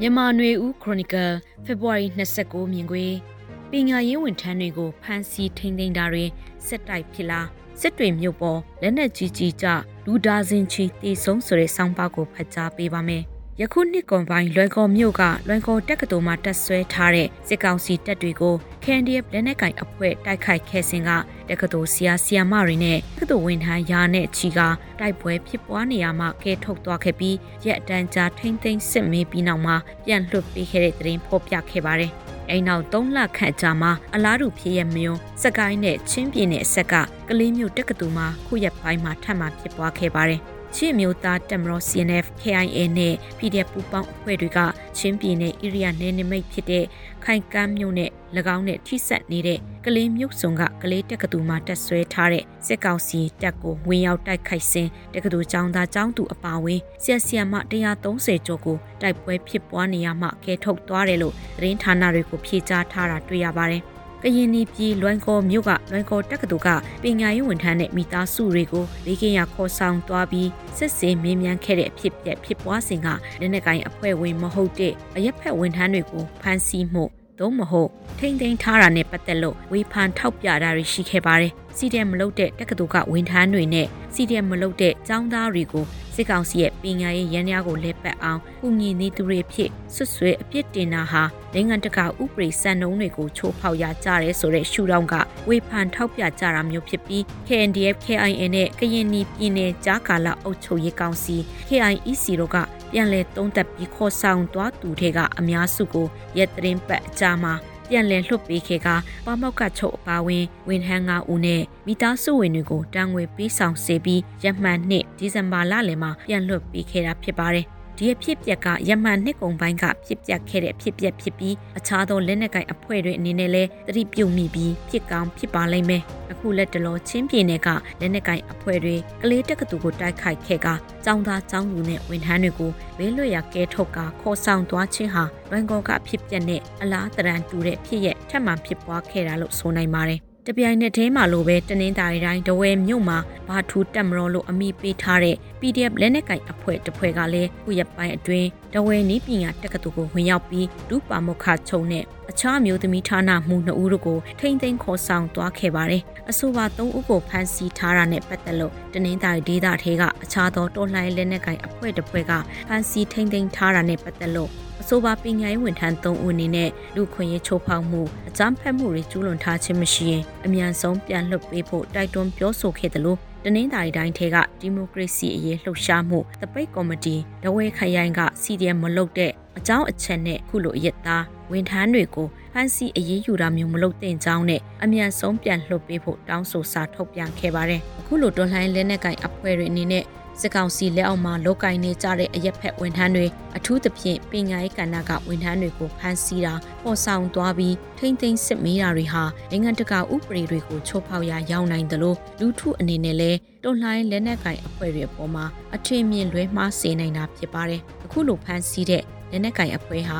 မြန်မာနွေဦးခရိုနီကယ်ဖေဖော်ဝါရီ29မြင်ကွေပညာရေးဝန်ထမ်းတွေကိုဖမ်းဆီးထိန်းသိမ်းတာတွေစစ်တိုက်ဖြစ်လာစစ်တွေမြို့ပေါ်လက်နက်ကြီးကြီးကြလူဒါဇင်ချီတေဆုံးဆိုတဲ့ဆောင်းပါးကိုဖတ်ကြားပေးပါမယ်။ ယခုနှစ်ကွန်ပိုင်းလွိုင်ကော်မြို့ကလွိုင်ကော်တက္ကသိုလ်မှာတက်ဆွဲထားတဲ့စစ်ကောင်စီတပ်တွေကို KNDF လက်နက်ကင်အဖွဲ့တိုက်ခိုက်ခဲ့စဉ်ကတက္ကသိုလ်ဆရာဆရာမတွေနဲ့တက္ကသိုလ်ဝန်ထမ်းရာနဲ့ချီကတိုက်ပွဲဖြစ်ပွားနေရမှကဲထုတ်သွားခဲ့ပြီးရက်အတန်းကြာထိမ့်သိမ်းစစ်မေးပြီးနောက်မှာပြန်လွှတ်ပေးခဲ့တဲ့သတင်းဖော်ပြခဲ့ပါတယ်။ အိမ်နောက်3လခန့်ကြာမှအလားတူဖြစ်ရမျိုးစကိုင်းနဲ့ချင်းပြည်နယ်အဆက်ကကလေးမျိုးတက္ကသိုလ်မှာခုရက်ပိုင်းမှာထပ်မံဖြစ်ပွားခဲ့ပါတယ်။ချင်းမျိုးသားတက်မတော် CNF KIA နဲ့ PDF ပူပေါင်းအဖွဲ့တွေကချင်းပြည်နယ် area နယ်နိမိတ်ဖြစ်တဲ့ခိုင်ကမ်းမြို့နဲ့၎င်းနဲ့ထိစပ်နေတဲ့ ကလေးမြို့စုံကကလေးတက္ကသိုလ်မှာတက်ဆွဲထားတဲ့စစ်ကောင်စီတပ်ကိုဝင်ရောက်တိုက်ခိုက်စဉ်တက္ကသိုလ်ကျောင်းသားကျောင်းသူအပါအဝင်ဆရာဆရာမ130ကျော်ကိုတိုက်ပွဲဖြစ်ပွားနေရမှကဲထုတ်သွားတယ်လို့သတင်းဌာနတွေကိုဖြေကြားထားတာတွေ့ရပါတယ်။ကရင်နီပြည်လွိုင်းကော်မြို့ကလွိုင်းကော်တက္ကသိုလ်ကပညာရေးဝန်ထမ်းနဲ့မိသားစုတွေကိုလေကင်းရခေါ်ဆောင်သွားပြီးစစ်ဆေးမင်းမြန်းခဲ့တဲ့အဖြစ်ပြက်ဖြစ်ပွားစဉ်ကလက်နက်ကိုင်အဖွဲ့ဝင်မဟုတ်တဲ့အရက်ဖက်ဝန်ထမ်းတွေကိုဖမ်းဆီးမှု သို့မဟုတ်ထိမ့်သိမ်းထားတာနဲ့ပတ်သက်လို့ဝေဖန်ထောက်ပြတာတွေရှိခဲ့ပါတယ်။စီဒီအမ်မလုပ်တဲ့တက္ကသိုလ်ကဝန်ထမ်းတွေနဲ့စီဒီအမ်မလုပ်တဲ့ကျောင်းသားတွေကို စစ်ကောင်စီရဲ့ပညာရေးရန်ရာကိုလက်ပတ်အောင်ကုညီနေသူတွေဖြစ်ဆွဆွဲအပြစ်တင်တာဟာနိုင်ငံတကာဥပဒေစံနှုန်းတွေကိုချိုးဖောက်ရကြရဲဆိုတဲ့ရှုထောင့်ကဝေဖန်ထောက်ပြကြတာမျိုးဖြစ်ပြီး KNDF KIN နဲ့ကရင်နီပြည်နယ်ကြားကာလအုပ်ချုပ်ရေးကောင်စီ KIEC တို့ကပြန်လည်သုံးသပ်ပြီးခေါ်ဆောင်သွားသူတွေက အများစုကိုရက်သတင်းပတ်အကြမှာ ပြန်လည်လွှတ်ပေးခဲ့ကပမောက်ကချုပ်အပါဝင်ဝန်ထမ်း9ဦးနဲ့မိသားစုဝင်တွေကိုတန်ငွေပေးဆောင်စေပြီးရမှန်နှစ်ဒီဇင်ဘာလလယ်မှာပြန်လွှတ်ပေးခဲ့တာဖြစ်ပါတယ် ဒီအဖြစ်ပြက်ကရမှန်နှစ်ကုံပိုင်းကဖြစ်ပျက်ခဲ့တဲ့အဖြစ်ပြက်ဖြစ်ပြီးအခြားသောလက်နက်ကိုင်အဖွဲ့တွေအနေနဲ့လည်းသတိပြုမိပြီးဖြစ်ကောင်းဖြစ်ပါလိမ့်မယ်။အခုလက်တလောချင်းပြည်နယ်ကလက်နက်ကိုင်အဖွဲ့တွေကလေးတက္ကသိုလ်ကိုတိုက်ခိုက်ခဲ့ကចောင်းသားចောင်းသူနဲ့ဝန်ထမ်းတွေကိုဘေးလွတ်ရာကဲထုတ်ကခေါ်ဆောင်သွားခြင်းဟာရန်ကုန်ကဖြစ်ပျက်တဲ့အလားတရန်တူတဲ့ဖြစ်ရက်ထပ်မံဖြစ်ပွားခဲ့တာလို့ဆိုနိုင်ပါတယ်။ တပြိုင်နက်တည်းမှာလိုပဲတနင်္သာရီတိုင်းဒဝဲမြို့မှာဘာထူတက်မတော်လို့အမိပေးထားတဲ့ PDF လက်နက်ကင်အဖွဲ့တစ်ဖွဲ့ကလည်းခုရက်ပိုင်းအတွင်းဒဝဲနီးပညာတက္ကသိုလ်ကိုဝင်ရောက်ပြီးဒုပါမုခချုံနဲ့အခြားမျိုးသမီးဌာနမှုနှစ်ဦးတို့ကိုထိမ့်သိမ်းခေါ်ဆောင်သွားခဲ့ပါတယ်။အဆိုပါ၃ဦးကိုဖမ်းဆီးထားတာနဲ့ပတ်သက်လို့တနင်္သာရီဒေသထဲကအခြားသောတော်လှန်လက်နက်ကင်အဖွဲ့တစ်ဖွဲ့ကဖမ်းဆီးထိမ့်သိမ်းထားတာနဲ့ပတ်သက်လို့ အဆိုပါပညာရေးဝန်ထမ်း၃ဦးအနေနဲ့လူခွင့်ရေးချိုးဖောက်မှုအကြမ်းဖက်မှုတွေကျူးလွန်ထားခြင်းမရှိရင်အမြန်ဆုံးပြန်လွှတ်ပေးဖို့တိုက်တွန်းပြောဆိုခဲ့တယ်လို့တနင်္သာရီတိုင်းထဲကဒီမိုကရေစီအရေးလှုပ်ရှားမှုတပိတ်ကော်မတီဒဝဲခရိုင်က CDM မလုပ်တဲ့အကြောင်းအချက်နဲ့ခုလိုအရက်သားဝန်ထမ်းတွေကိုဖမ်းဆီးအရေးယူတာမျိုးမလုပ်သင့်ကြောင်းနဲ့အမြန်ဆုံးပြန်လွှတ်ပေးဖို့တောင်းဆိုစာထုတ်ပြန်ခဲ့ပါတယ်။အခုလိုတော်လှန်လက်နက်ကင်အဖွဲ့တွေအနေနဲ့ စစ်ကောင်စီလက်အောက်မှာလောက်ကင်နေကြတဲ့အရက်ဖက်ဝန်ထမ်းတွေအထူးသဖြင့်ပညာရေးကဏ္ဍကဝန်ထမ်းတွေကိုဖမ်းဆီးတာပေါ်ဆောင်သွားပြီးထိမ့်သိမ်းစစ်မေးတာတွေဟာနိုင်ငံတကာဥပဒေတွေကိုချိုးဖောက်ရာရောက်နိုင်တယ်လို့လူထုအနေနဲ့လည်းတွန်လှိုင်းလက်နက်ကင်အဖွဲ့တွေအပေါ်မှာအထင်မြင်လွဲမှားစေနိုင်တာဖြစ်ပါတယ်အခုလိုဖမ်းဆီးတဲ့လက်နက်ကင်အဖွဲ့ဟာ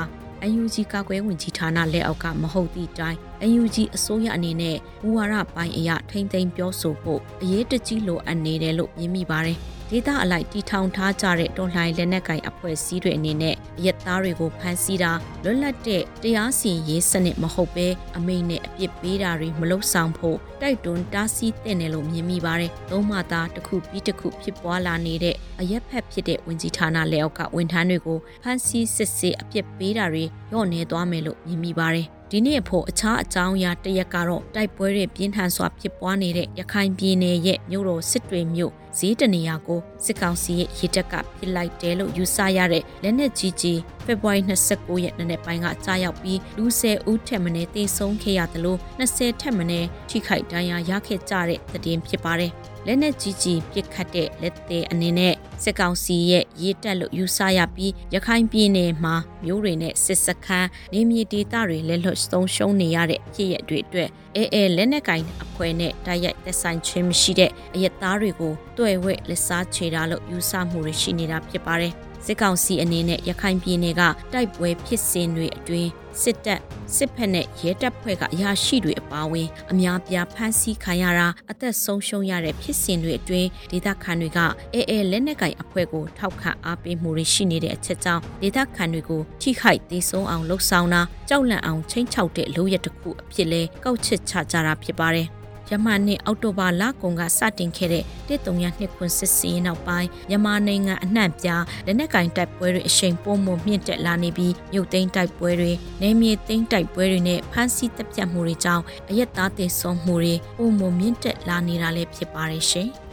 UNG ကာကွယ်ဝင်ကြီးဌာနလက်အောက်ကမဟုတ်သည့်တိုင် UNG အစိုးရအနေနဲ့မူဝါဒပိုင်းအရထိမ့်သိမ်းပြောဆိုဖို့အရေးတကြီးလိုအပ်နေတယ်လို့မြင်မိပါတယ်။ ဒေသအလိုက်တီထောင်ထားကြတဲ့တော်လှန်လက်နက်ကိုင်အဖွဲ့အစည်းတွေအနေနဲ့ရက်သားတွေကိုဖမ်းဆီးတာလွတ်လပ်တဲ့တရားစီရင်ရေးစနစ်မဟုတ်ဘဲအမိန့်နဲ့အပြစ်ပေးတာတွေမလုပ်ဆောင်ဖို့တိုက်တွန်းတားဆီးတဲ့နယ်လို့မြင်မိပါတယ်။သုံးမှသာတစ်ခုပြီးတစ်ခုဖြစ်ပွားလာနေတဲ့ အရက်ဖက်ဖြစ်တဲ့ဝင်ကြီးဌာနလက်အောက်ကဝန်ထမ်းတွေကိုဖမ်းဆီးစစ်ဆေးအပြစ်ပေးတာတွေရော့နေသွားမယ်လို့မြင်မိပါတယ်။ဒီနေ့ဖို့အခြားအကြောင်းအရာတရက်ကတော့တိုက်ပွဲတွေပြင်းထန်စွာဖြစ်ပွားနေတဲ့ရခိုင်ပြည်နယ်ရဲ့မြို့တော်စစ်တွေမြို့ဈေးတနေရာကိုစစ်ကောင်စီရဲ့ရေတပ်ကပစ်လိုက်တယ်လို့ယူဆရတဲ့လက်နက်ကြီးကြီးဖေဖော်ဝါရီ29ရက်နေ့ပိုင်းကကြားရောက်ပြီးလူ10ဦးထက်မနည်းသေဆုံးခဲ့ရတယ်လို့20ထက်မနည်းထိခိုက်ဒဏ်ရာရခဲ့ကြတဲ့သတင်းဖြစ်ပါတယ်။ လက်နက်ကြီးကြီးပစ်ခတ်တဲ့လက်သေးအနေနဲ့စစ်ကောင်စီရဲ့ရေးတက်လို့ယူဆရပြီးရခိုင်ပြည်နယ်မှာမျိုးတွေနဲ့စစ်စခန်းနေမြေဒေသတွေလက်လွတ်ဆုံးရှုံးနေရတဲ့ဖြစ်ရတွေအတွက်အဲအဲလက်နက်ကင်အဖွဲ့နဲ့တိုက်ရိုက်သက်ဆိုင်ခြင်းမရှိတဲ့အယက်သားတွေကိုတွေ့ဝဲလက်စားချေတာလို့ယူဆမှုတွေရှိနေတာဖြစ်ပါတယ်စစစ်ကောင်စီအနေနဲ့ရခိုင်ပြည်နယ်ကတိုက်ပွဲဖြစ်စဉ်တွေအတွင်း စစ်တပ်စစ်ဖက်နဲ့ရဲတပ်ဖွဲ့ကအရာရှိတွေအပါအဝင်အများပြားဖမ်းဆီးခံရတာအသက်ဆုံးရှုံးရတဲ့ဖြစ်စဉ်တွေအတွင်းဒေသခံတွေကအဲအဲလက်နက်ကင်အဖွဲ့ကိုထောက်ခံအားပေးမှုတွေရှိနေတဲ့အချက်ကြောင့်ဒေသခံတွေကိုထိခိုက်သေးဆုံးအောင်လှုပ်ဆောင်တာကြောက်လန့်အောင်ချိန်ချောက်တဲ့လုပ်ရတစ်ခုအဖြစ်လဲကောက်ချစ်ချကြတာဖြစ်ပါတယ် ယမန်နှစ်အောက်တိုဘာလကုန်ကစတင်ခဲ့တဲ့တစ်တုံရနှစ်ခွန်းစစ်စင်းနောက်ပိုင်းမြန်မာနိုင်ငံအနှံ့ပြားလက်နက်ကင်တိုက်ပွဲတွေအရှိန်ပိုမိုမြင့်တက်လာနေပြီးမြုပ်သိမ်းတိုက်ပွဲတွေနယ်မြေသိမ်းတိုက်ပွဲတွေနဲ့ဖမ်းဆီးတပ်ဖြတ်မှုတွေကြောင့်အရက်သားသေဆုံးမှုတွေပိုမိုမြင့်တက်လာနေတာလည်းဖြစ်ပါတယ်ရှင်။